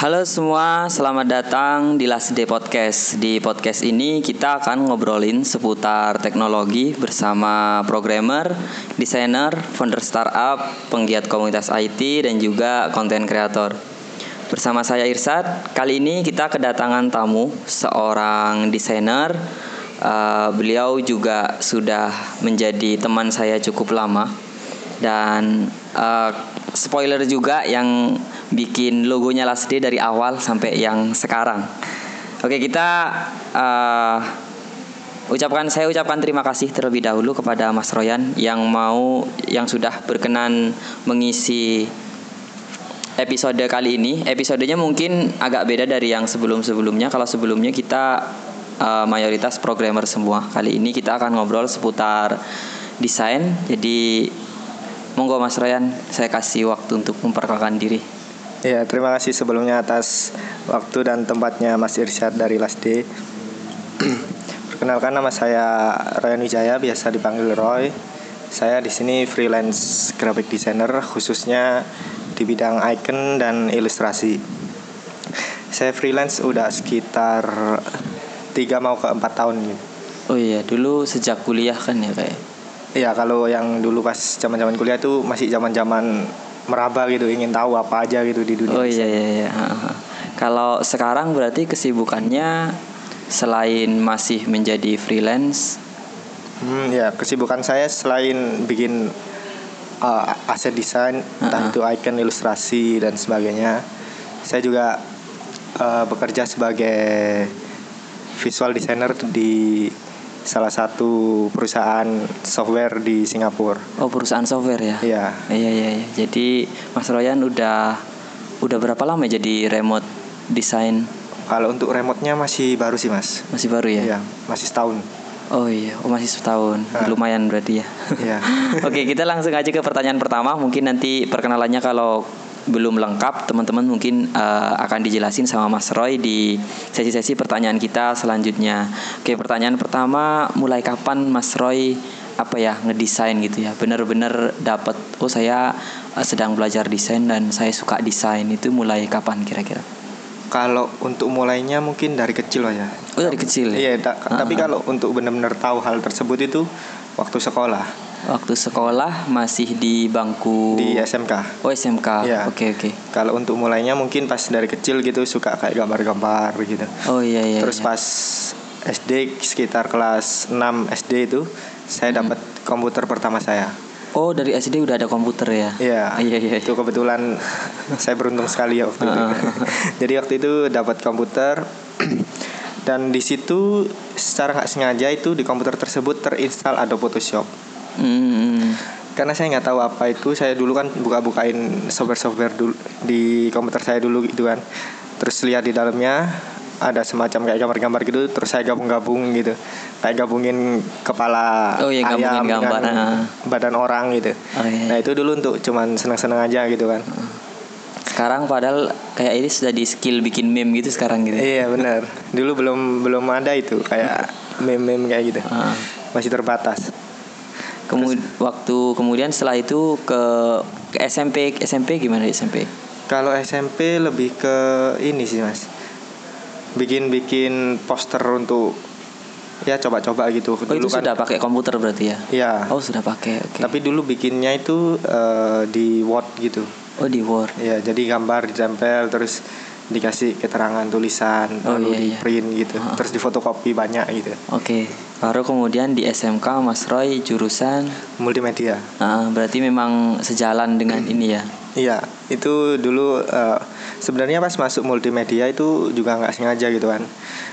Halo semua, selamat datang di Last Day Podcast. Di podcast ini kita akan ngobrolin seputar teknologi bersama programmer, desainer, founder startup, penggiat komunitas IT dan juga konten kreator. Bersama saya Irsad, kali ini kita kedatangan tamu, seorang desainer. Uh, beliau juga sudah menjadi teman saya cukup lama dan uh, spoiler juga yang bikin logonya Last Day dari awal sampai yang sekarang. Oke kita uh, ucapkan saya ucapkan terima kasih terlebih dahulu kepada Mas Royan yang mau yang sudah berkenan mengisi episode kali ini. Episodenya mungkin agak beda dari yang sebelum-sebelumnya. Kalau sebelumnya kita uh, mayoritas programmer semua. Kali ini kita akan ngobrol seputar desain. Jadi monggo Mas Royan, saya kasih waktu untuk memperkenalkan diri. Ya, terima kasih sebelumnya atas waktu dan tempatnya Mas Irsyad dari Lasdi. Perkenalkan nama saya Ryan Wijaya, biasa dipanggil Roy. Saya di sini freelance graphic designer khususnya di bidang icon dan ilustrasi. Saya freelance udah sekitar 3 mau ke 4 tahun gitu. Oh iya, dulu sejak kuliah kan ya kayak. Iya, kalau yang dulu pas zaman-zaman kuliah tuh masih zaman-zaman meraba gitu ingin tahu apa aja gitu di dunia oh iya iya, iya. kalau sekarang berarti kesibukannya selain masih menjadi freelance hmm ya kesibukan saya selain bikin uh, aset desain uh-huh. entah itu icon ilustrasi dan sebagainya saya juga uh, bekerja sebagai visual designer di salah satu perusahaan software di Singapura. Oh, perusahaan software ya? Iya. Iya, iya, iya. Jadi Mas Royan udah udah berapa lama jadi remote design? Kalau untuk remote-nya masih baru sih, Mas. Masih baru ya? Iya, masih setahun. Oh iya, oh masih setahun, nah. lumayan berarti ya. Iya. Oke, kita langsung aja ke pertanyaan pertama. Mungkin nanti perkenalannya kalau belum lengkap, teman-teman mungkin uh, akan dijelasin sama Mas Roy di sesi-sesi pertanyaan kita selanjutnya. Oke, pertanyaan pertama, mulai kapan Mas Roy apa ya ngedesain gitu ya? Benar-benar dapat oh saya uh, sedang belajar desain dan saya suka desain itu mulai kapan kira-kira? Kalau untuk mulainya mungkin dari kecil lah ya. Oh dari kecil ya. Iya, uh-huh. tapi kalau untuk benar-benar tahu hal tersebut itu waktu sekolah. Waktu sekolah masih di bangku di SMK. Oh SMK. Iya. Oke okay, oke. Okay. Kalau untuk mulainya mungkin pas dari kecil gitu suka kayak gambar-gambar gitu. Oh iya iya. Terus iya. pas SD sekitar kelas 6 SD itu saya dapat hmm. komputer pertama saya. Oh dari SD udah ada komputer ya? Iya. iya, iya. Itu kebetulan saya beruntung sekali ya waktu itu. Jadi waktu itu dapat komputer dan di situ secara nggak sengaja itu di komputer tersebut terinstal Adobe Photoshop. Hmm. Karena saya nggak tahu apa itu, saya dulu kan buka-bukain software-software dulu di komputer saya dulu gitu kan. Terus lihat di dalamnya ada semacam kayak gambar-gambar gitu, terus saya gabung-gabung gitu, kayak gabungin kepala oh, iya, ayam gambar. dengan ah. badan orang gitu. Oh, iya. Nah itu dulu untuk cuman senang-senang aja gitu kan. Sekarang padahal kayak ini sudah di skill bikin meme gitu sekarang gitu. Iya benar. Dulu belum belum ada itu kayak meme-meme kayak gitu. Uh. Masih terbatas. Kemud waktu kemudian setelah itu ke, ke SMP SMP gimana SMP? Kalau SMP lebih ke ini sih mas, bikin-bikin poster untuk ya coba-coba gitu. Oh dulu itu kan, sudah pakai komputer berarti ya? Iya. Oh sudah pakai. Okay. Tapi dulu bikinnya itu uh, di Word gitu. Oh di Word. Iya jadi gambar ditempel terus dikasih keterangan tulisan oh, lalu iya, di iya. print gitu. Uh -huh. terus difotokopi banyak gitu. Oke. Okay. baru kemudian di SMK Mas Roy jurusan? Multimedia. Uh, berarti memang sejalan dengan ini ya? Iya itu dulu uh, sebenarnya pas masuk multimedia itu juga nggak sengaja gitu kan.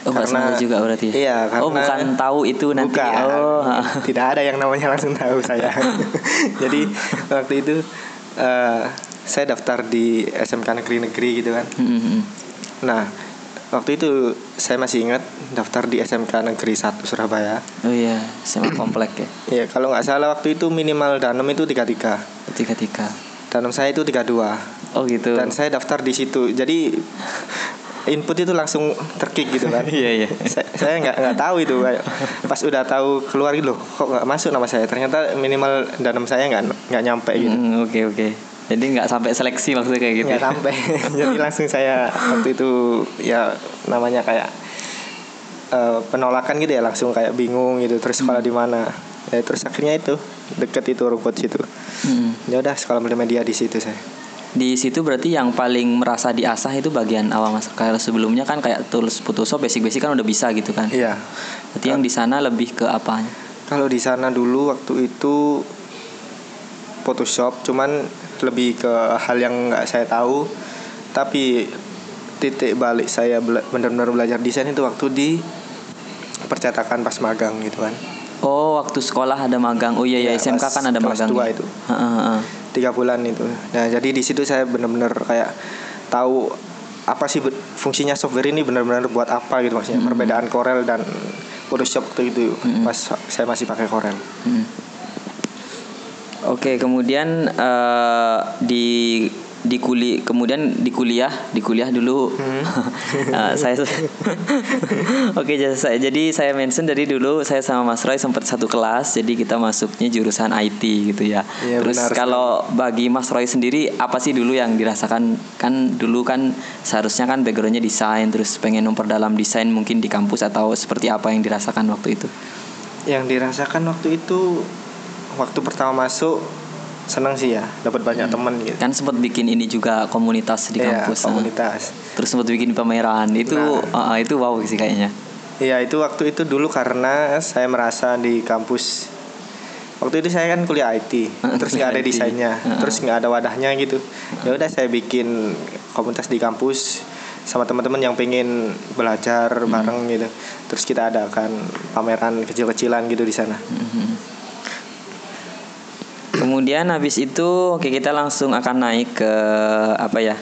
Oh, karena juga berarti ya? iya karena oh bukan tahu itu nanti bukan, oh. Tidak ada yang namanya langsung tahu saya. Jadi waktu itu uh, saya daftar di SMK negeri-negeri gitu kan. Mm-hmm. nah waktu itu saya masih ingat daftar di SMK Negeri 1 Surabaya. Oh iya sama komplek ya? Iya kalau nggak salah waktu itu minimal danem itu tiga tiga tiga tiga danem saya itu tiga dua oh gitu. Dan saya daftar di situ. Jadi input itu langsung terkik gitu kan. Iya iya. saya saya nggak nggak tahu itu. Kayak pas udah tahu keluar gitu loh kok nggak masuk nama saya? Ternyata minimal dalam saya nggak nggak nyampe gitu. Hmm, Oke oke. Jadi nggak sampai seleksi maksudnya kayak gitu. nggak ya? sampai jadi langsung saya waktu itu ya namanya kayak eh, penolakan gitu ya langsung kayak bingung gitu terus sekolah di mana ya terus akhirnya itu deket itu rumput situ Hmm. ya udah sekolah multimedia di situ saya Di situ berarti yang paling merasa diasah itu bagian awal mas. Kayak sebelumnya kan kayak tools Photoshop basic-basic kan udah bisa gitu kan. iya Berarti yang di sana lebih ke apa? kalau di sana dulu waktu itu Photoshop cuman lebih ke hal yang nggak saya tahu tapi titik balik saya bela- benar-benar belajar desain itu waktu di percetakan pas magang gitu kan Oh waktu sekolah ada magang. Oh iya ya, Ya, SMK kan ada kelas magang. dua itu. Heeh, heeh. tiga bulan itu nah jadi di situ saya benar-benar kayak tahu apa sih fungsinya software ini benar-benar buat apa gitu maksudnya perbedaan Corel dan Photoshop waktu itu pas saya masih pakai Corel Hmm. Oke, kemudian eh, di di kuli kemudian di kuliah di kuliah dulu. Eh, saya oke jadi saya jadi saya mention dari dulu saya sama Mas Roy sempat satu kelas jadi kita masuknya jurusan IT gitu ya. Iya, terus benar kalau bagi Mas Roy sendiri apa sih dulu yang dirasakan? Kan dulu kan seharusnya kan backgroundnya desain terus pengen memperdalam desain mungkin di kampus atau seperti apa yang dirasakan waktu itu? Yang dirasakan waktu itu waktu pertama masuk senang sih ya dapat banyak teman gitu. Kan sempat bikin ini juga komunitas di Iya, kampus ah. komunitas. Terus sempat bikin pameran. Itu Nah. ah, itu wow sih kayaknya. Iya itu waktu itu dulu karena saya merasa di kampus waktu itu saya kan kuliah IT terus nggak ada desainnya terus nggak ada wadahnya gitu. Ya udah saya bikin komunitas di kampus sama teman-teman yang pengen belajar bareng gitu. Terus kita adakan pameran kecil-kecilan gitu di sana. Mhm. Kemudian habis itu oke kita langsung akan naik ke apa ya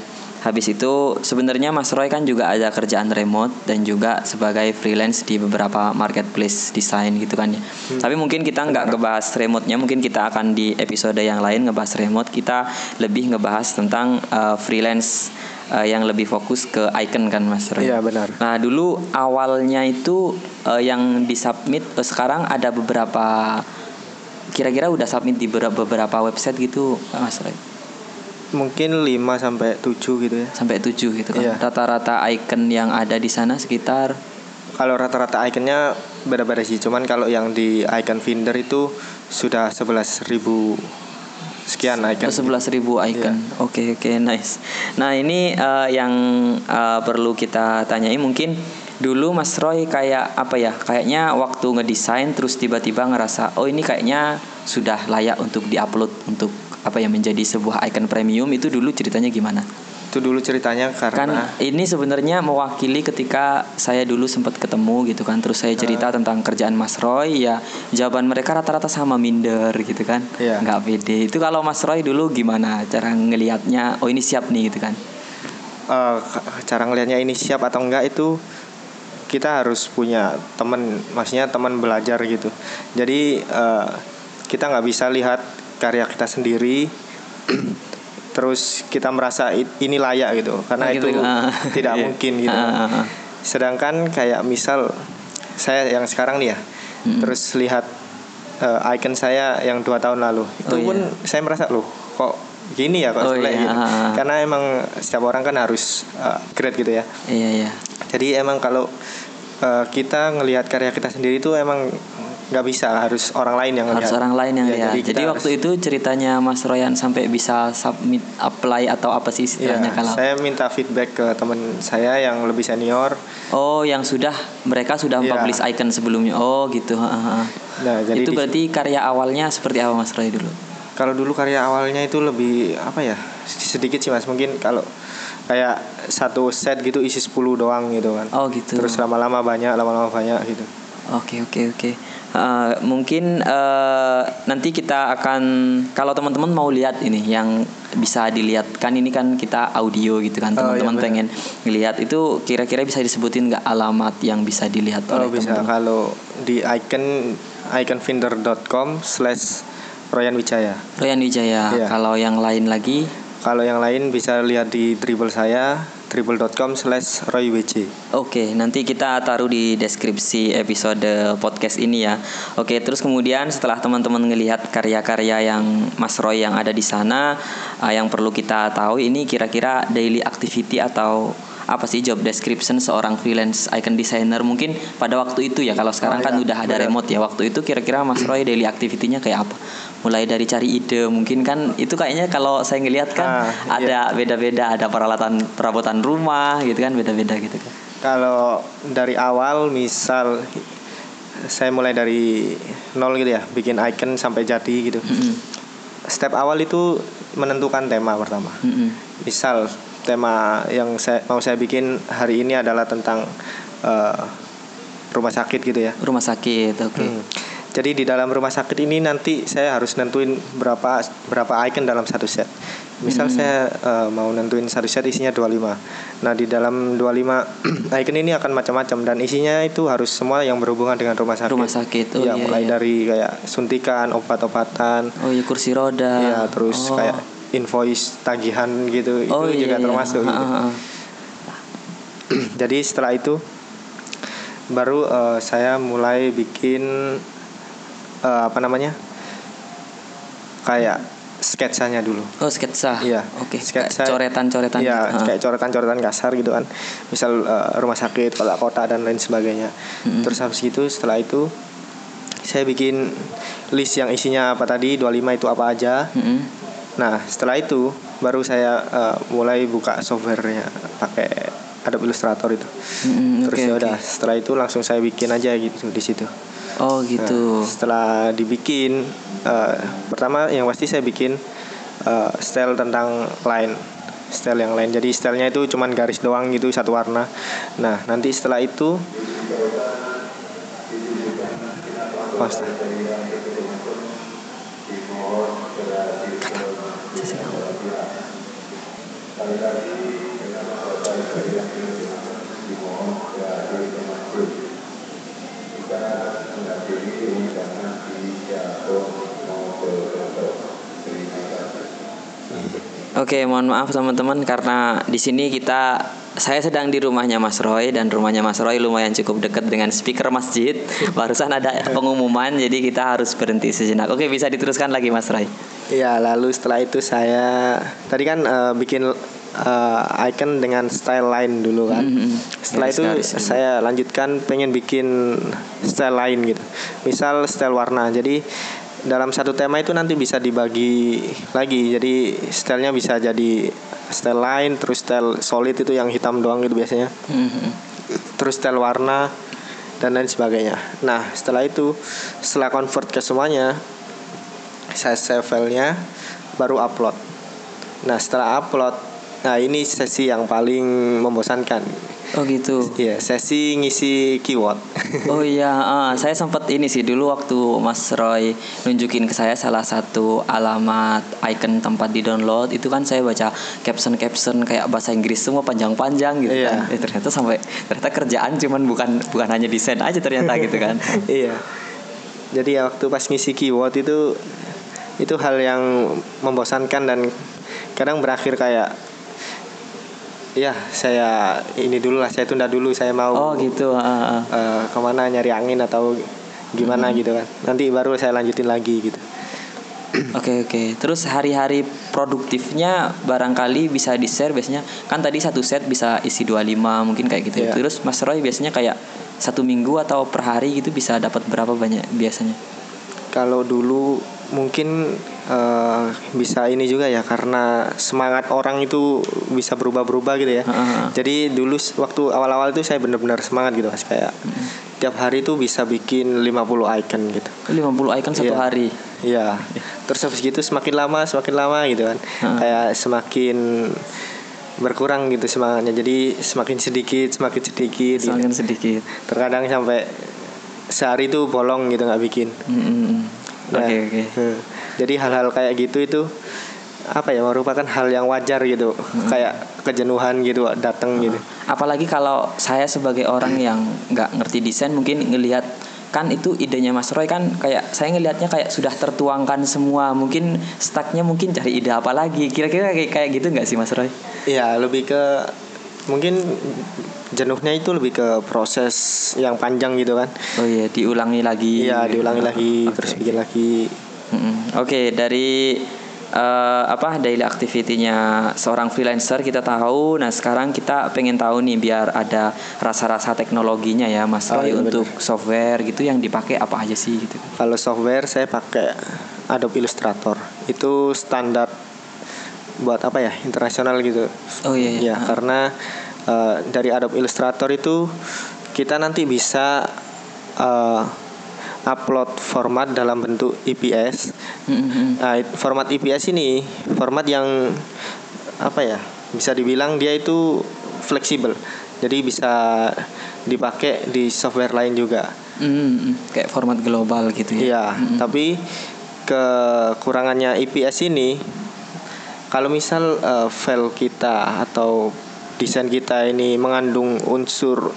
habis itu sebenarnya Mas Roy kan juga ada kerjaan remote dan juga sebagai freelance di beberapa marketplace desain gitu kan ya. Tapi mungkin kita nggak ngebahas remote-nya mungkin kita akan di episode yang lain ngebahas remote. Kita lebih ngebahas tentang eh, freelance eh, yang lebih fokus ke icon kan Mas Roy? Iya benar. Nah dulu awalnya itu eh, yang disubmit eh, sekarang ada beberapa kira-kira udah submit di beberapa, website gitu Mas Roy mungkin 5 sampai 7 gitu ya sampai 7 gitu kan. Iya. Rata-rata icon yang ada di sana sekitar kalau rata-rata iconnya beda-beda sih cuman kalau yang di icon Finder itu sudah 11.000 sekian icon 11.000 icon. Oke oke nice. Nah ini eh, yang eh, perlu kita tanyai mungkin dulu Mas Roy kayak apa ya? Kayaknya waktu ngedesain terus tiba-tiba ngerasa oh ini kayaknya sudah layak untuk diupload untuk apa ya menjadi sebuah icon premium itu dulu ceritanya gimana? itu dulu ceritanya kan karena ini sebenarnya mewakili ketika saya dulu sempat ketemu gitu kan terus saya cerita tentang kerjaan Mas Roy ya jawaban mereka rata-rata sama minder gitu kan Iya. nggak pede itu kalau Mas Roy dulu gimana cara ngelihatnya oh ini siap nih gitu kan eh, cara ngelihatnya ini siap atau enggak itu kita harus punya teman maksudnya teman belajar gitu jadi eh, kita nggak bisa lihat karya kita sendiri terus kita merasa ini layak gitu karena gitu. itu Ah. tidak Iya. mungkin gitu ah, ah. sedangkan kayak misal saya yang sekarang nih ya Hmm. terus lihat eh, icon saya yang dua tahun lalu itu Oh, pun iya. saya merasa loh kok gini ya kok Oh, iya. gitu karena emang setiap orang kan harus eh, grade gitu ya iya iya jadi emang kalau eh, kita ngelihat karya kita sendiri itu emang nggak bisa harus orang lain yang harus ngelihat. orang lain yang Ya, lihat jadi jadi, waktu harus- itu ceritanya Mas Royan sampai bisa submit apply atau apa sih istilahnya kalau saya minta feedback ke teman saya yang lebih senior. oh yang sudah mereka sudah Iya. publish icon sebelumnya oh gitu ah, ah, ah. Nah, jadi itu berarti karya awalnya seperti apa Mas Roy dulu kalau dulu karya awalnya itu lebih apa ya sedikit sih mas mungkin kalau kayak satu set gitu isi 10 doang gitu kan. Oh gitu. Terus lama-lama banyak, lama-lama banyak gitu. Oke oke oke. Uh, mungkin uh, nanti kita akan kalau teman-teman mau lihat ini yang bisa dilihat kan ini kan kita audio gitu kan Oh, iya, teman-teman benar. pengen lihat itu kira-kira bisa disebutin nggak alamat yang bisa dilihat oleh Oh bisa teman-teman? kalau di icon iconfinder.com slash Royan Wijaya. Royan Wijaya. Iya. Kalau yang lain lagi Kalau yang lain bisa lihat di dribble saya triple.com slash roywj Oke, nanti kita taruh di deskripsi episode podcast ini ya. Oke, terus kemudian setelah teman-teman ngelihat karya-karya yang Mas Roy yang ada di sana, uh, yang perlu kita tahu ini kira-kira daily activity atau apa sih job description seorang freelance icon designer mungkin pada waktu itu ya? Kalau sekarang Oh, kan ya, udah ada remote ya. Waktu itu kira-kira Mas Roy daily activity-nya kayak apa mulai dari cari ide mungkin kan itu kayaknya kalau saya ngelihat kan Ah, ada beda-beda ada peralatan perabotan rumah gitu kan beda-beda gitu kan Kalau dari awal misal saya mulai dari nol gitu ya, bikin icon sampai jadi gitu. Mm-mm. Step awal itu menentukan tema pertama. Mm-mm. Misal tema yang saya mau saya bikin hari ini adalah tentang eh, rumah sakit gitu ya. rumah sakit oke Hmm. Jadi di dalam rumah sakit ini nanti saya harus nentuin berapa berapa icon dalam satu set. Misal saya eh, mau nentuin satu set isinya 25. Nah, di dalam 25 icon ini akan macam-macam dan isinya itu harus semua yang berhubungan dengan rumah sakit. Rumah sakit, oh Iya, iya, mulai iya. dari kayak suntikan, obat-obatan, oh iya kursi roda ya terus Oh. kayak invoice tagihan gitu oh, itu iya, juga iya. termasuk Ha, gitu. ha, ha. Jadi setelah itu baru eh, saya mulai bikin eh, apa namanya kayak sketsanya dulu. oh sketsa Iya. oke Sketsa. Kayak coretan-coretan Iya. Ha. kayak coretan-coretan kasar gitu kan. Misal eh, rumah sakit, kota kota dan lain sebagainya. Mm-mm. Terus habis itu setelah itu saya bikin list yang isinya apa tadi 25 itu apa aja. Mm-mm. Nah, setelah itu baru saya eh, mulai buka softwarenya pakai Adobe Illustrator itu. Mm-mm, Terus oke, ya udah, setelah itu langsung saya bikin aja gitu di situ. Oh gitu Nah, setelah dibikin, eh, pertama yang pasti saya bikin eh, style tentang line, style yang lain. Jadi stylenya itu cuman garis doang gitu satu warna. Nah nanti setelah itu, oh, setelah- Oke, mohon maaf teman-teman karena di sini kita saya sedang di rumahnya Mas Roy dan rumahnya Mas Roy lumayan cukup dekat dengan speaker masjid. Barusan ada pengumuman jadi kita harus berhenti sejenak. Oke, bisa diteruskan lagi Mas Roy. Iya, lalu setelah itu saya tadi kan eh, bikin eh, icon dengan style line dulu kan. Mm-mm. Setelah itu Garis-garis dulu. saya lanjutkan pengen bikin style lain gitu. Misal style warna. Jadi dalam satu tema itu nanti bisa dibagi lagi. Jadi stylenya bisa jadi style line, terus style solid itu yang hitam doang gitu biasanya. Mhm. Terus style warna dan lain sebagainya. Nah, setelah itu setelah convert ke semuanya saya save filenya baru upload. Nah, setelah upload, nah ini sesi yang paling membosankan. Oh gitu. Iya, sesi ngisi keyword. Oh iya, ah, saya sempat ini sih dulu waktu Mas Roy nunjukin ke saya salah satu alamat icon tempat di download itu kan saya baca caption caption kayak bahasa Inggris semua panjang-panjang gitu Iya. kan. Eh, ternyata sampai ternyata kerjaan cuman bukan bukan hanya desain aja ternyata gitu kan. iya. Jadi ya waktu pas ngisi keyword itu itu hal yang membosankan dan kadang berakhir kayak ya saya ini dulu lah saya tunda dulu saya mau Oh gitu. ah. eh, ke mana nyari angin atau gimana gitu kan nanti baru saya lanjutin lagi gitu Oke oke. Terus hari-hari produktifnya barangkali bisa di share biasanya kan tadi satu set bisa isi 25 mungkin kayak gitu. Iya. Terus Mas Roy biasanya kayak satu minggu atau per hari gitu bisa dapat berapa banyak biasanya? kalau dulu mungkin eh, bisa ini juga ya karena semangat orang itu bisa berubah-berubah gitu ya Heeh. jadi dulu waktu awal-awal itu saya benar-benar semangat gitu mas kayak tiap hari itu bisa bikin 50 icon gitu 50 icon satu Iya. hari. Iya. Terus habis gitu semakin lama semakin lama gitu kan. Heeh. Kayak semakin berkurang gitu semangatnya. Jadi semakin sedikit semakin sedikit. gitu. Semakin sedikit. Terkadang sampai sehari itu bolong gitu nggak bikin. Mm-mm. Nah, Oke oke. hmm. Jadi hal-hal kayak gitu itu apa ya merupakan hal yang wajar gitu. Kayak kejenuhan gitu datang gitu. Apalagi kalau saya sebagai orang yang nggak ngerti desain mungkin ngelihat kan itu idenya Mas Roy kan kayak saya ngelihatnya kayak sudah tertuangkan semua mungkin stucknya mungkin cari ide apa lagi kira-kira kayak kayak gitu nggak sih Mas Roy? Iya, lebih ke mungkin jenuhnya itu lebih ke proses yang panjang gitu kan Oh iya, diulangi lagi. iya diulangi Oh, lagi oke. terus bikin lagi Oke, dari eh, apa daily activity-nya seorang freelancer kita tahu. Nah, sekarang kita pengen tahu nih biar ada rasa-rasa teknologinya ya, Mas Oh, iya, untuk software gitu yang dipakai apa aja sih gitu. kalau software saya pakai Adobe Illustrator itu standar buat apa ya internasional gitu Oh iya iya. Ya, karena eh, dari Adobe Illustrator itu kita nanti bisa eh, upload format dalam bentuk EPS. Mm-mm. Nah, format EPS ini format yang apa ya? Bisa dibilang dia itu fleksibel. Jadi bisa dipakai di software lain juga. Mm-mm. Kayak format global gitu ya. Iya, tapi kekurangannya EPS ini kalau misal eh, file kita atau desain kita ini mengandung unsur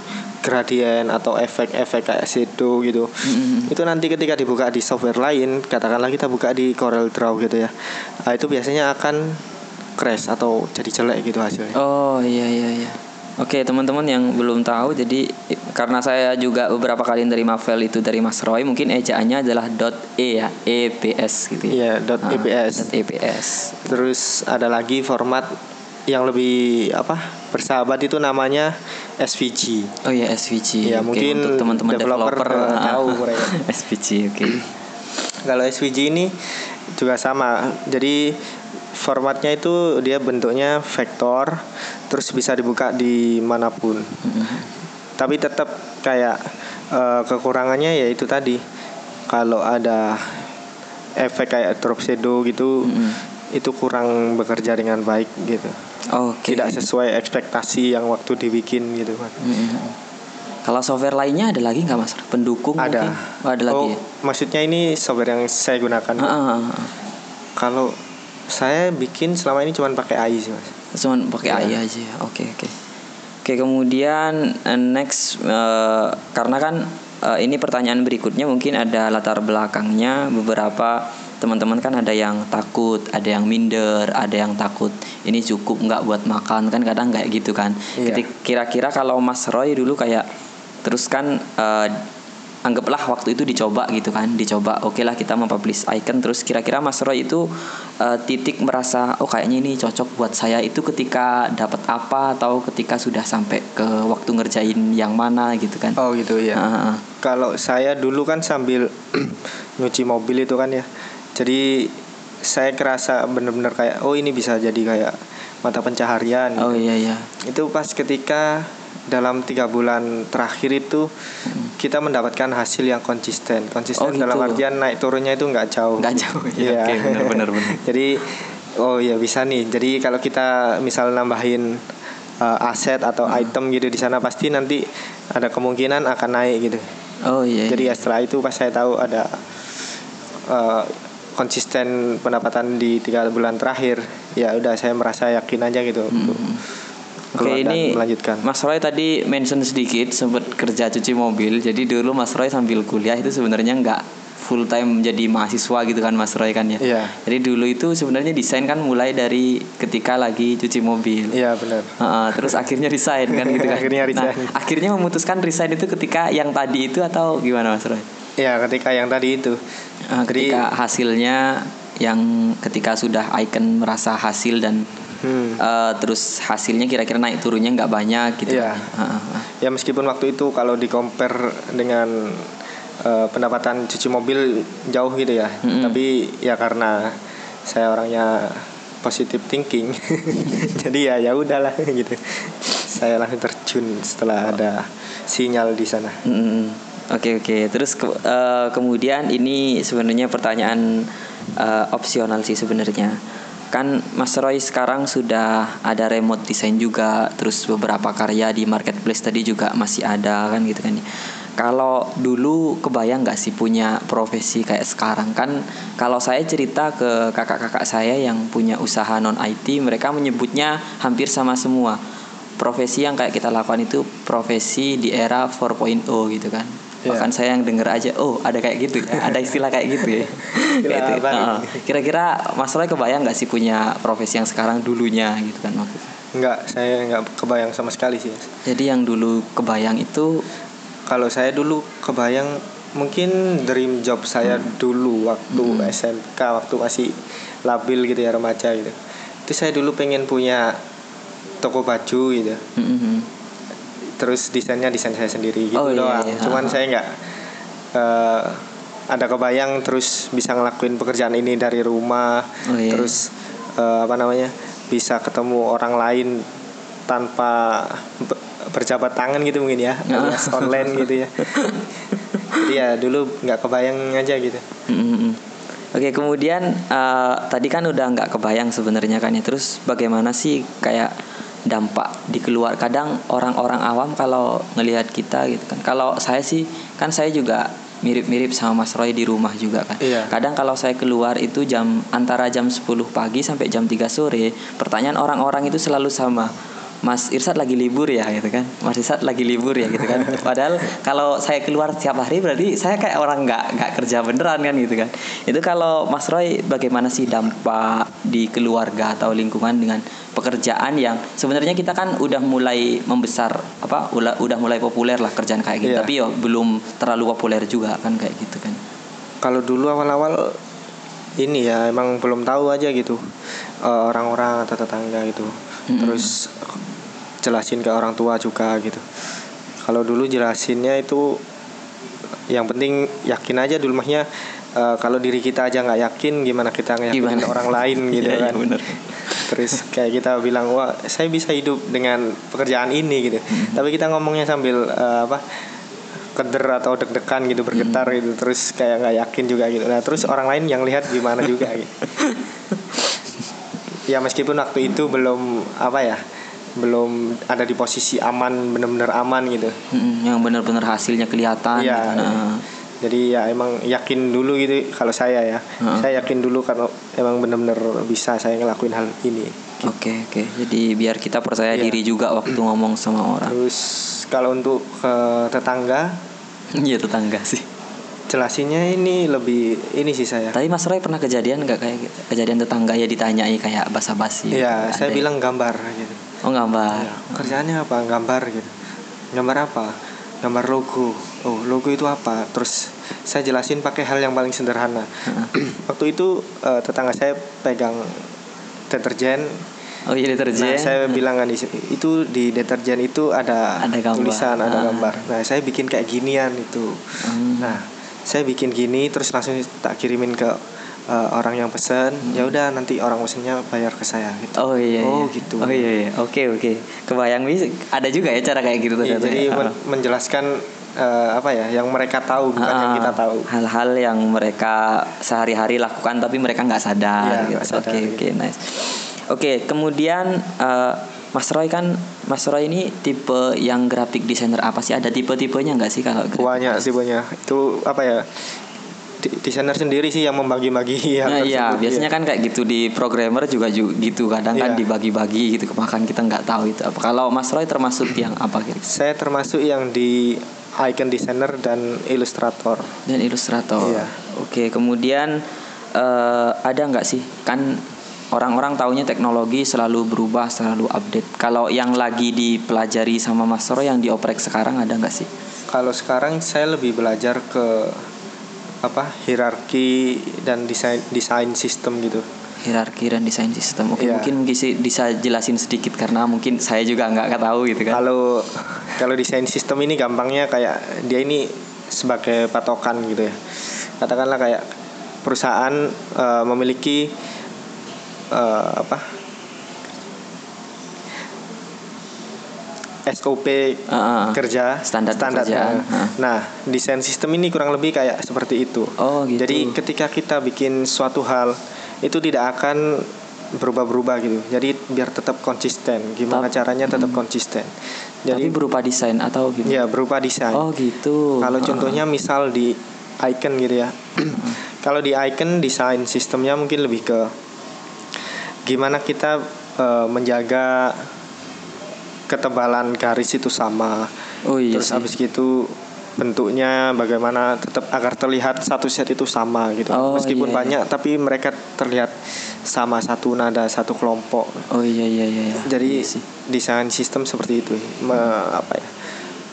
gradien atau efek-efek kayak shadow gitu. Mm-mm. Itu nanti ketika dibuka di software lain, katakanlah kita buka di Corel Draw gitu ya. Nah, itu biasanya akan crash atau jadi jelek gitu hasilnya. Oh iya iya iya. Oke teman-teman yang belum tahu jadi karena saya juga beberapa kali nerima file itu dari Mas Roy mungkin ejaannya adalah .e ya EPS gitu ya. Iya, dot Ah, EPS. dot EPS. Terus ada lagi format yang lebih apa? Bersahabat itu namanya SVG. Oh ya SVG. Ya, Oke, mungkin untuk teman-teman developer developer, ah, tahu mereka. SVG oke. Kalau SVG ini juga sama. Jadi formatnya itu dia bentuknya vektor, terus bisa dibuka di mana pun. Tapi tetap kayak eh, kekurangannya ya itu tadi. Kalau ada efek kayak drop shadow gitu, itu kurang bekerja dengan baik gitu. Oke. Tidak sesuai ekspektasi yang waktu dibikin gitu kan. Mm-mm. Kalau software lainnya ada lagi nggak Mas? Pendukung Ada. mungkin? Oh, ada lagi Oh, ya. maksudnya ini software yang saya gunakan. Ah, ah, ah, ah. Kalau saya bikin selama ini cuma pakai AI sih mas. Cuman pakai AI Iya. aja ya. Oke oke. Oke kemudian eh, next eh, karena kan eh, ini pertanyaan berikutnya mungkin ada latar belakangnya beberapa teman-teman kan ada yang takut, ada yang minder, ada yang takut ini cukup nggak buat makan kan kadang kayak gitu kan. Iya. Kira-kira kalau Mas Roy dulu kayak terus kan eh, anggaplah waktu itu dicoba gitu kan dicoba oke lah kita mempublish icon terus kira-kira Mas Roy itu eh, titik merasa oh kayaknya ini cocok buat saya itu ketika dapat apa atau ketika sudah sampai ke waktu ngerjain yang mana gitu kan Oh gitu ya. Ah, ah. Kalau saya dulu kan sambil nyuci mobil itu kan ya. Jadi saya kerasa bener-bener kayak oh ini bisa jadi kayak mata pencaharian. oh iya iya Itu pas ketika dalam tiga bulan terakhir itu kita mendapatkan hasil yang konsisten. Konsisten Oh, gitu. dalam artian naik turunnya itu nggak jauh. Nggak jauh, ya. Iya. Oke, benar, benar, benar. Jadi oh ya bisa nih. Jadi kalau kita misal nambahin uh, aset atau Hmm. item gitu di sana pasti nanti ada kemungkinan akan naik gitu. oh iya, Jadi iya. ya setelah itu pas saya tahu ada uh, konsisten pendapatan di tiga bulan terakhir, ya udah saya merasa yakin aja gitu untuk Oke ini melanjutkan. Mas Roy tadi mention sedikit sempat kerja cuci mobil. Jadi dulu Mas Roy sambil kuliah itu sebenarnya nggak full time menjadi mahasiswa gitu kan Mas Roy kan ya. Iya. Jadi dulu itu sebenarnya desain kan mulai dari ketika lagi cuci mobil. Iya benar. Heeh, terus akhirnya resign kan gitu kan. Akhirnya resign. Nah, akhirnya memutuskan resign itu ketika yang tadi itu atau gimana Mas Roy? Ya ketika yang tadi itu. Jadi- ketika hasilnya yang ketika sudah icon merasa hasil dan Hmm. eh, terus hasilnya kira-kira naik turunnya nggak banyak gitu. Ah, ah, ah. Ya meskipun waktu itu kalau di compare dengan uh, pendapatan cuci mobil jauh gitu ya, Mm-mm. tapi ya karena saya orangnya positive thinking, jadi ya ya udahlah gitu. Saya langsung terjun setelah ada sinyal di sana. Mm, Oke oke. Terus ke- eh, kemudian ini sebenarnya pertanyaan eh, opsional sih sebenarnya. Kan Mas Roy sekarang sudah ada remote design juga, terus beberapa karya di marketplace tadi juga masih ada kan gitu kan. Kalau dulu kebayang nggak sih punya profesi kayak sekarang kan? Kalau saya cerita ke kakak-kakak saya yang punya usaha non IT, mereka menyebutnya hampir sama semua profesi yang kayak kita lakukan itu profesi di era 4.0 gitu kan. Iya. Bahkan saya yang denger aja, oh ada kayak gitu ya, ada istilah kayak gitu ya. Istilah Kayak itu. baru. Heeh. Kira-kira Mas Roy kebayang nggak sih punya profesi yang sekarang dulunya gitu kan waktu itu? Enggak, saya enggak kebayang sama sekali sih. Jadi yang dulu kebayang itu Kalau saya dulu kebayang mungkin dream job saya dulu waktu Hmm. SMK waktu masih labil gitu ya remaja gitu. Itu saya dulu pengen punya toko baju gitu. Mm-mm. Terus desainnya desain saya sendiri gitu Oh, iya, doang. iya. Cuman Ah. saya nggak eh, ada kebayang terus bisa ngelakuin pekerjaan ini dari rumah. Oh, iya. Terus eh, apa namanya? bisa ketemu orang lain tanpa berjabat tangan gitu mungkin ya alias online gitu ya. Jadi ya dulu nggak kebayang aja gitu. Oke kemudian eh, tadi kan udah nggak kebayang sebenarnya kan ya. Terus bagaimana sih kayak dampak di keluar? Kadang orang-orang awam kalau ngelihat kita gitu kan. Kalau saya sih kan saya juga mirip-mirip sama Mas Roy di rumah juga kan. Iya. kadang kalau saya keluar itu jam antara jam 10 pagi sampai jam 3 sore pertanyaan orang-orang itu selalu sama Mas Irsat lagi libur ya gitu kan? Mas Irsat lagi libur ya gitu kan? Padahal kalau saya keluar setiap hari berarti saya kayak orang nggak nggak kerja beneran kan gitu kan? Itu kalau Mas Roy bagaimana sih dampak di keluarga atau lingkungan dengan pekerjaan yang sebenarnya kita kan udah mulai membesar apa udah udah mulai populer lah kerjaan kayak gitu Iya. tapi ya belum terlalu populer juga kan kayak gitu kan? Kalau dulu awal-awal ini ya emang belum tahu aja gitu eh, orang-orang atau tetangga gitu. Mm-mm. terus jelasin ke orang tua juga gitu. Kalau dulu jelasinnya itu yang penting yakin aja dulu. Mahnya eh, kalau diri kita aja nggak yakin gimana kita ngeyakinin Gimana? orang lain gitu Iya, iya, kan? bener. terus kayak kita bilang wah saya bisa hidup dengan pekerjaan ini gitu. Tapi kita ngomongnya sambil eh, apa keder atau deg-degan gitu bergetar gitu. Terus kayak nggak yakin juga gitu. Nah terus orang lain yang lihat gimana juga gitu. Ya meskipun waktu itu belum apa ya belum ada di posisi aman bener-bener aman gitu yang benar-benar hasilnya kelihatan Iya. gitu. Nah, jadi ya emang yakin dulu gitu kalau saya ya Heeh. saya yakin dulu kalau emang bener-bener bisa saya ngelakuin hal ini Oke oke. Jadi biar kita percaya Iya. diri juga waktu ngomong sama orang. terus kalau untuk ke tetangga Iya tetangga sih. jelasinnya ini lebih ini sih saya Tapi Mas Roy pernah kejadian nggak kayak gitu? kejadian tetangga ya ditanyai kayak basa-basi? Iya, saya ya? bilang gambar gitu. Oh gambar. Ya, kerjaannya apa? Gambar gitu. Gambar apa? Gambar logo. Oh, logo itu apa? Terus saya jelasin pakai hal yang paling sederhana. Waktu itu eh, tetangga saya pegang deterjen. Oh iya deterjen. Nah, saya bilang kan itu di deterjen itu ada, Ada gambar. tulisan, ada Ah. gambar. Nah, saya bikin kayak ginian itu. Hmm. Nah, saya bikin gini terus langsung tak kirimin ke eh, orang yang pesen. Ya udah nanti orang pesennya bayar ke saya gitu. Oh iya. Oh, iya. gitu. Oh iya iya. Oke oke. Kebayang bisa ada juga ya cara kayak gitu Iya, ternyata jadi ya? men- menjelaskan eh, apa ya yang mereka tahu bukan yang Ah, kita tahu. hal-hal yang mereka sehari-hari lakukan tapi mereka nggak sadar Iya, gitu. sadar, Oke gitu. oke nice. Oke kemudian eh, Mas Roy kan Mas Roy ini tipe yang graphic designer apa sih? Ada tipe-tipenya nggak sih kalau Banyak sih banyak. Itu apa ya? Desainer sendiri sih yang membagi-bagi hal Nah, iya, tersebut, biasanya iya. kan kayak gitu di programmer juga ju- gitu kadang kan Iya. dibagi-bagi gitu makan kita nggak tahu itu apa. Kalau Mas Roy termasuk yang apa gitu? Saya termasuk yang di icon designer dan ilustrator. Dan ilustrator. Iya. Oke, kemudian eh, ada nggak sih kan orang-orang taunya teknologi selalu berubah, selalu update. Kalau yang lagi dipelajari sama Mas Roy yang dioprek sekarang ada nggak sih? Kalau sekarang saya lebih belajar ke apa hierarki dan desain desain sistem gitu. Hierarki dan desain sistem. Oke, Iya. mungkin bisa, bisa jelasin sedikit karena mungkin saya juga nggak tahu gitu kan. Kalau kalau desain sistem ini gampangnya kayak dia ini sebagai patokan gitu ya. Katakanlah kayak perusahaan eh, memiliki eh, apa SOP ah. kerja Standar pekerjaan. Ah. Nah, desain sistem ini kurang lebih kayak seperti itu. Oh, gitu. Jadi ketika kita bikin suatu hal itu tidak akan berubah-berubah gitu. Jadi biar tetap konsisten. Gimana caranya tetap konsisten. Tapi Jadi berupa desain atau gimana? ya berupa desain. Oh, gitu. Kalau Ah, contohnya misal di icon gitu ya. Kalau di icon desain sistemnya mungkin lebih ke gimana kita eh, menjaga ketebalan garis itu sama. Oh iya Terus sih. habis gitu bentuknya bagaimana tetap agar terlihat satu set itu sama gitu Oh, meskipun iya, iya. banyak tapi mereka terlihat sama satu nada satu kelompok Oh iya iya iya. iya. jadi Iya sih. desain sistem seperti itu me- apa ya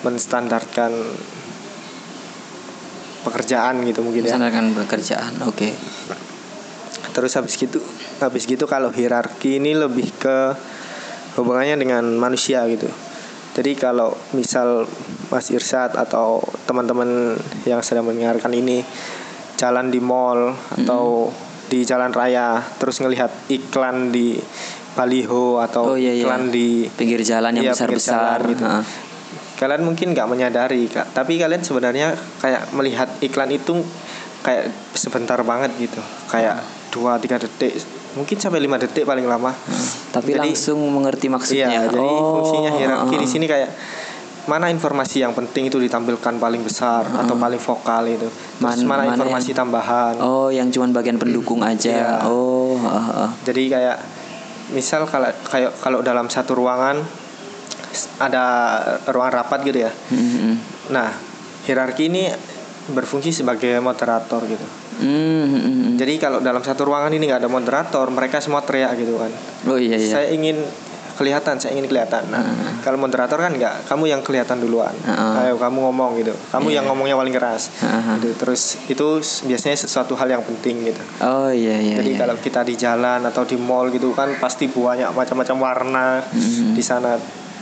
menstandarkan pekerjaan gitu mungkin ya Misalkan pekerjaan. Oke. terus habis gitu habis gitu kalau hierarki ini lebih ke hubungannya dengan manusia gitu. Jadi kalau misal Mas Irsad atau teman-teman yang sedang mendengarkan ini jalan di mall atau di jalan raya terus ngelihat iklan di baliho atau Oh, iya, iya. iklan di Pinggir jalan yang Iya, besar-besar. jalan gitu. Heeh. kalian mungkin nggak menyadari kak. Tapi kalian sebenarnya kayak melihat iklan itu kayak sebentar banget gitu. Kayak dua tiga detik mungkin sampai lima detik paling lama Tapi Jadi- langsung mengerti maksudnya. iya jadi Oh, fungsinya hierarki di heeh. sini kayak mana informasi yang penting itu ditampilkan paling besar atau paling vokal itu terus Man- mana, mana informasi tambahan Oh, yang cuman bagian pendukung aja. Iya. Oh, heeh, heeh. jadi kayak misal kalau kayak kalau dalam satu ruangan ada ruangan rapat gitu ya Mm, mm, mm. Nah, hierarki ini berfungsi sebagai moderator gitu. Mm, mm, mm. Jadi kalau dalam satu ruangan ini nggak ada moderator, mereka semua teriak gitu kan. Oh iya iya. Saya ingin kelihatan, saya ingin kelihatan. Nah, kalau moderator kan nggak, kamu yang kelihatan duluan. Heeh. Ayo kamu ngomong gitu. Kamu yang ngomongnya paling keras. Heeh. Gitu. Terus itu biasanya sesuatu hal yang penting gitu. Oh iya iya. Jadi iya. kalau kita di jalan atau di mall gitu kan pasti banyak macam-macam warna Hmm. di sana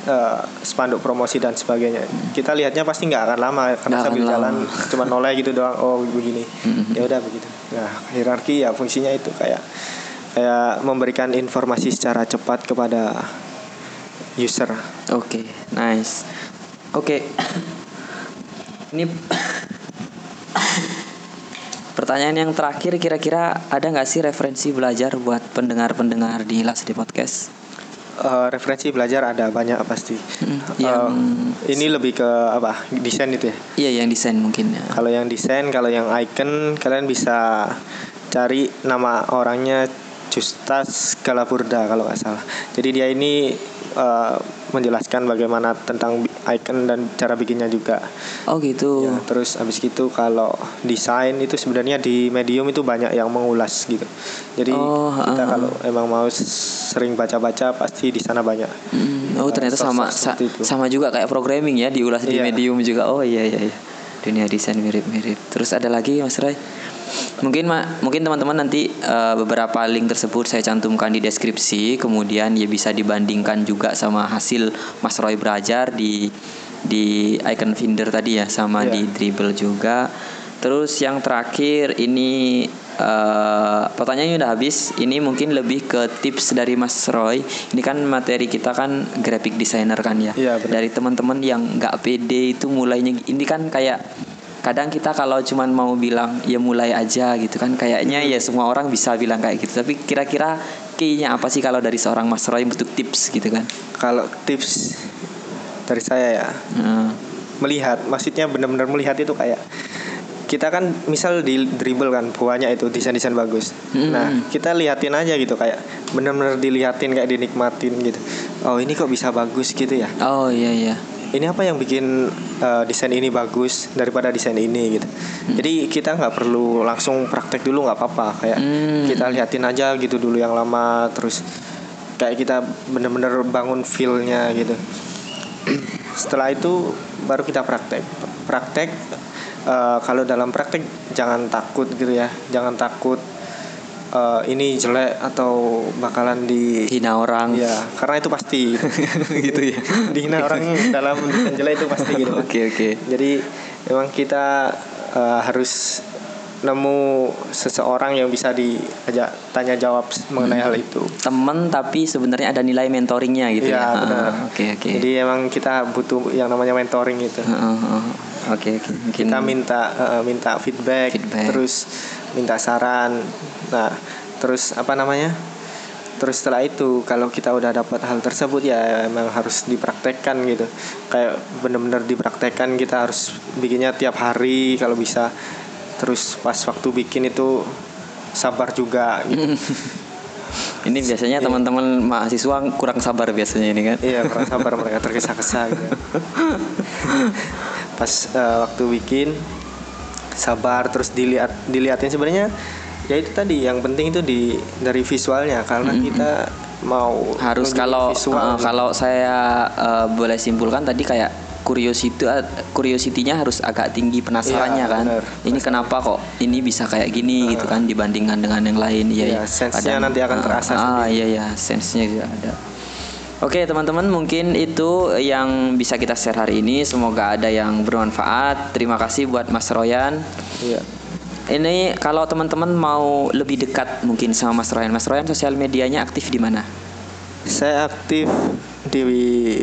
eh, spanduk promosi dan sebagainya. Kita lihatnya pasti nggak akan lama karena Nggak sambil jalan lama. Cuma noleh gitu doang. Oh begini. Ya udah begitu. Nah hierarki ya fungsinya itu kayak kayak memberikan informasi secara cepat kepada user. Oke, nice. Oke. Ini pertanyaan yang terakhir kira-kira ada nggak sih referensi belajar buat pendengar-pendengar di Last Day Podcast? Eh, referensi belajar ada banyak pasti. Hmm, yang ini lebih ke apa? Desain itu ya. iya yang desain mungkin ya. Kalau yang desain, kalau yang icon, kalian bisa cari nama orangnya Justas Galapurda kalau nggak salah. Jadi dia ini eh, menjelaskan bagaimana tentang icon dan cara bikinnya juga. Oh gitu. Ya, terus habis gitu kalau desain itu sebenarnya di medium itu banyak yang mengulas gitu. Jadi Oh, kita ah, kalau emang mau sering baca-baca pasti di sana banyak. Hmm, oh ternyata sosok sama sa- itu. sama juga kayak programming ya diulas di Iya. medium juga. Oh iya iya iya. Dunia desain mirip-mirip. Terus ada lagi Mas Roy? Mungkin ma- mungkin teman-teman nanti eh, beberapa link tersebut saya cantumkan di deskripsi, kemudian ya bisa dibandingkan juga sama hasil Mas Roy belajar di di icon Finder tadi ya sama Iya. di Dribble juga. Terus yang terakhir ini eh pertanyaannya udah habis. Ini mungkin lebih ke tips dari Mas Roy. Ini kan materi kita kan graphic designer kan ya. Benar. dari teman-teman yang nggak pede itu mulainya ini kan kayak kadang kita kalau cuman mau bilang ya mulai aja gitu kan kayaknya ya semua orang bisa bilang kayak gitu. Tapi kira-kira key-nya apa sih kalau dari seorang Mas Roy untuk tips gitu kan? Kalau tips dari saya ya, Heeh. melihat maksudnya benar-benar melihat itu kayak kita kan misal di dribble kan banyak itu desain-desain bagus. Hmm. nah kita liatin aja gitu kayak benar-benar dilihatin kayak dinikmatin gitu. Oh ini kok bisa bagus gitu ya? Oh iya iya. ini apa yang bikin uh, desain ini bagus daripada desain ini gitu. Jadi kita nggak perlu langsung praktek dulu nggak apa-apa. Kayak Hmm. kita liatin aja gitu dulu yang lama terus kayak kita bener-bener bangun feel-nya gitu. Setelah itu baru kita praktek. Praktek eh, kalau dalam praktek jangan takut gitu ya jangan takut eh, ini jelek atau bakalan di Hina orang. ya karena itu pasti gitu ya. dihina orang dalam desain jelek itu pasti gitu Oke oke. jadi memang kita eh, harus nemu seseorang yang bisa diajak tanya jawab mengenai hal itu Temen tapi sebenarnya ada nilai mentoringnya gitu Iya, ya. benar. Ah, Oke oke. Jadi emang kita butuh yang namanya mentoring itu. Heeh, heeh. Oke oke. Mungkin Kita minta eh, minta feedback, Feedback. terus minta saran. Nah, terus apa namanya? Terus setelah itu kalau kita udah dapat hal tersebut ya emang harus dipraktekkan gitu. Kayak bener-bener dipraktekkan kita harus bikinnya tiap hari kalau bisa. Terus pas waktu bikin itu sabar juga gitu. ini biasanya teman-teman mahasiswa kurang sabar biasanya ini kan. Iya kurang sabar mereka tergesa-gesa gitu. pas uh, waktu bikin sabar terus dilihat dilihatin sebenarnya ya itu tadi yang penting itu di dari visualnya karena mm -hmm. kita mau harus kalau uh, kalau saya uh, boleh simpulkan tadi kayak curiosity curiosity-nya harus agak tinggi penasarannya ya, kan. Bener. Ini kenapa kok ini bisa kayak gini uh, gitu kan dibandingkan dengan yang lain. Iya, ya, sense-nya nanti akan terasa. Ah, iya ya, sense-nya juga ada. Oke teman-teman mungkin itu yang bisa kita share hari ini Semoga ada yang bermanfaat Terima kasih buat Mas Royan Iya ini kalau teman-teman mau lebih dekat mungkin sama Mas Royan, Mas Royan sosial medianya aktif di mana? Saya aktif di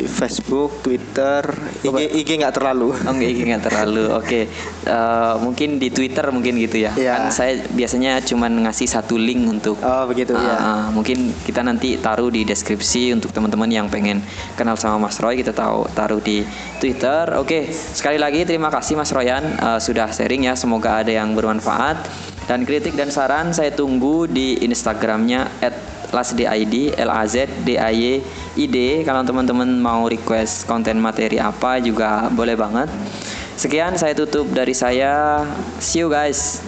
Facebook, Twitter, IG IG nggak terlalu. Oh, IG nggak terlalu. Oke, okay. uh, eh, mungkin di Twitter mungkin gitu ya. Yeah. Kan saya biasanya cuma ngasih satu link untuk. Oh begitu uh, ya. Uh, mungkin kita nanti taruh di deskripsi untuk teman-teman yang pengen kenal sama Mas Roy kita tahu taruh di Twitter. Oke, okay. sekali lagi terima kasih Mas Royan uh, sudah sharing ya. Semoga ada yang bermanfaat dan kritik dan saran saya tunggu di Instagramnya l a z d a y i d. Kalau teman-teman mau request konten materi apa juga boleh banget. Sekian saya tutup dari saya. See you guys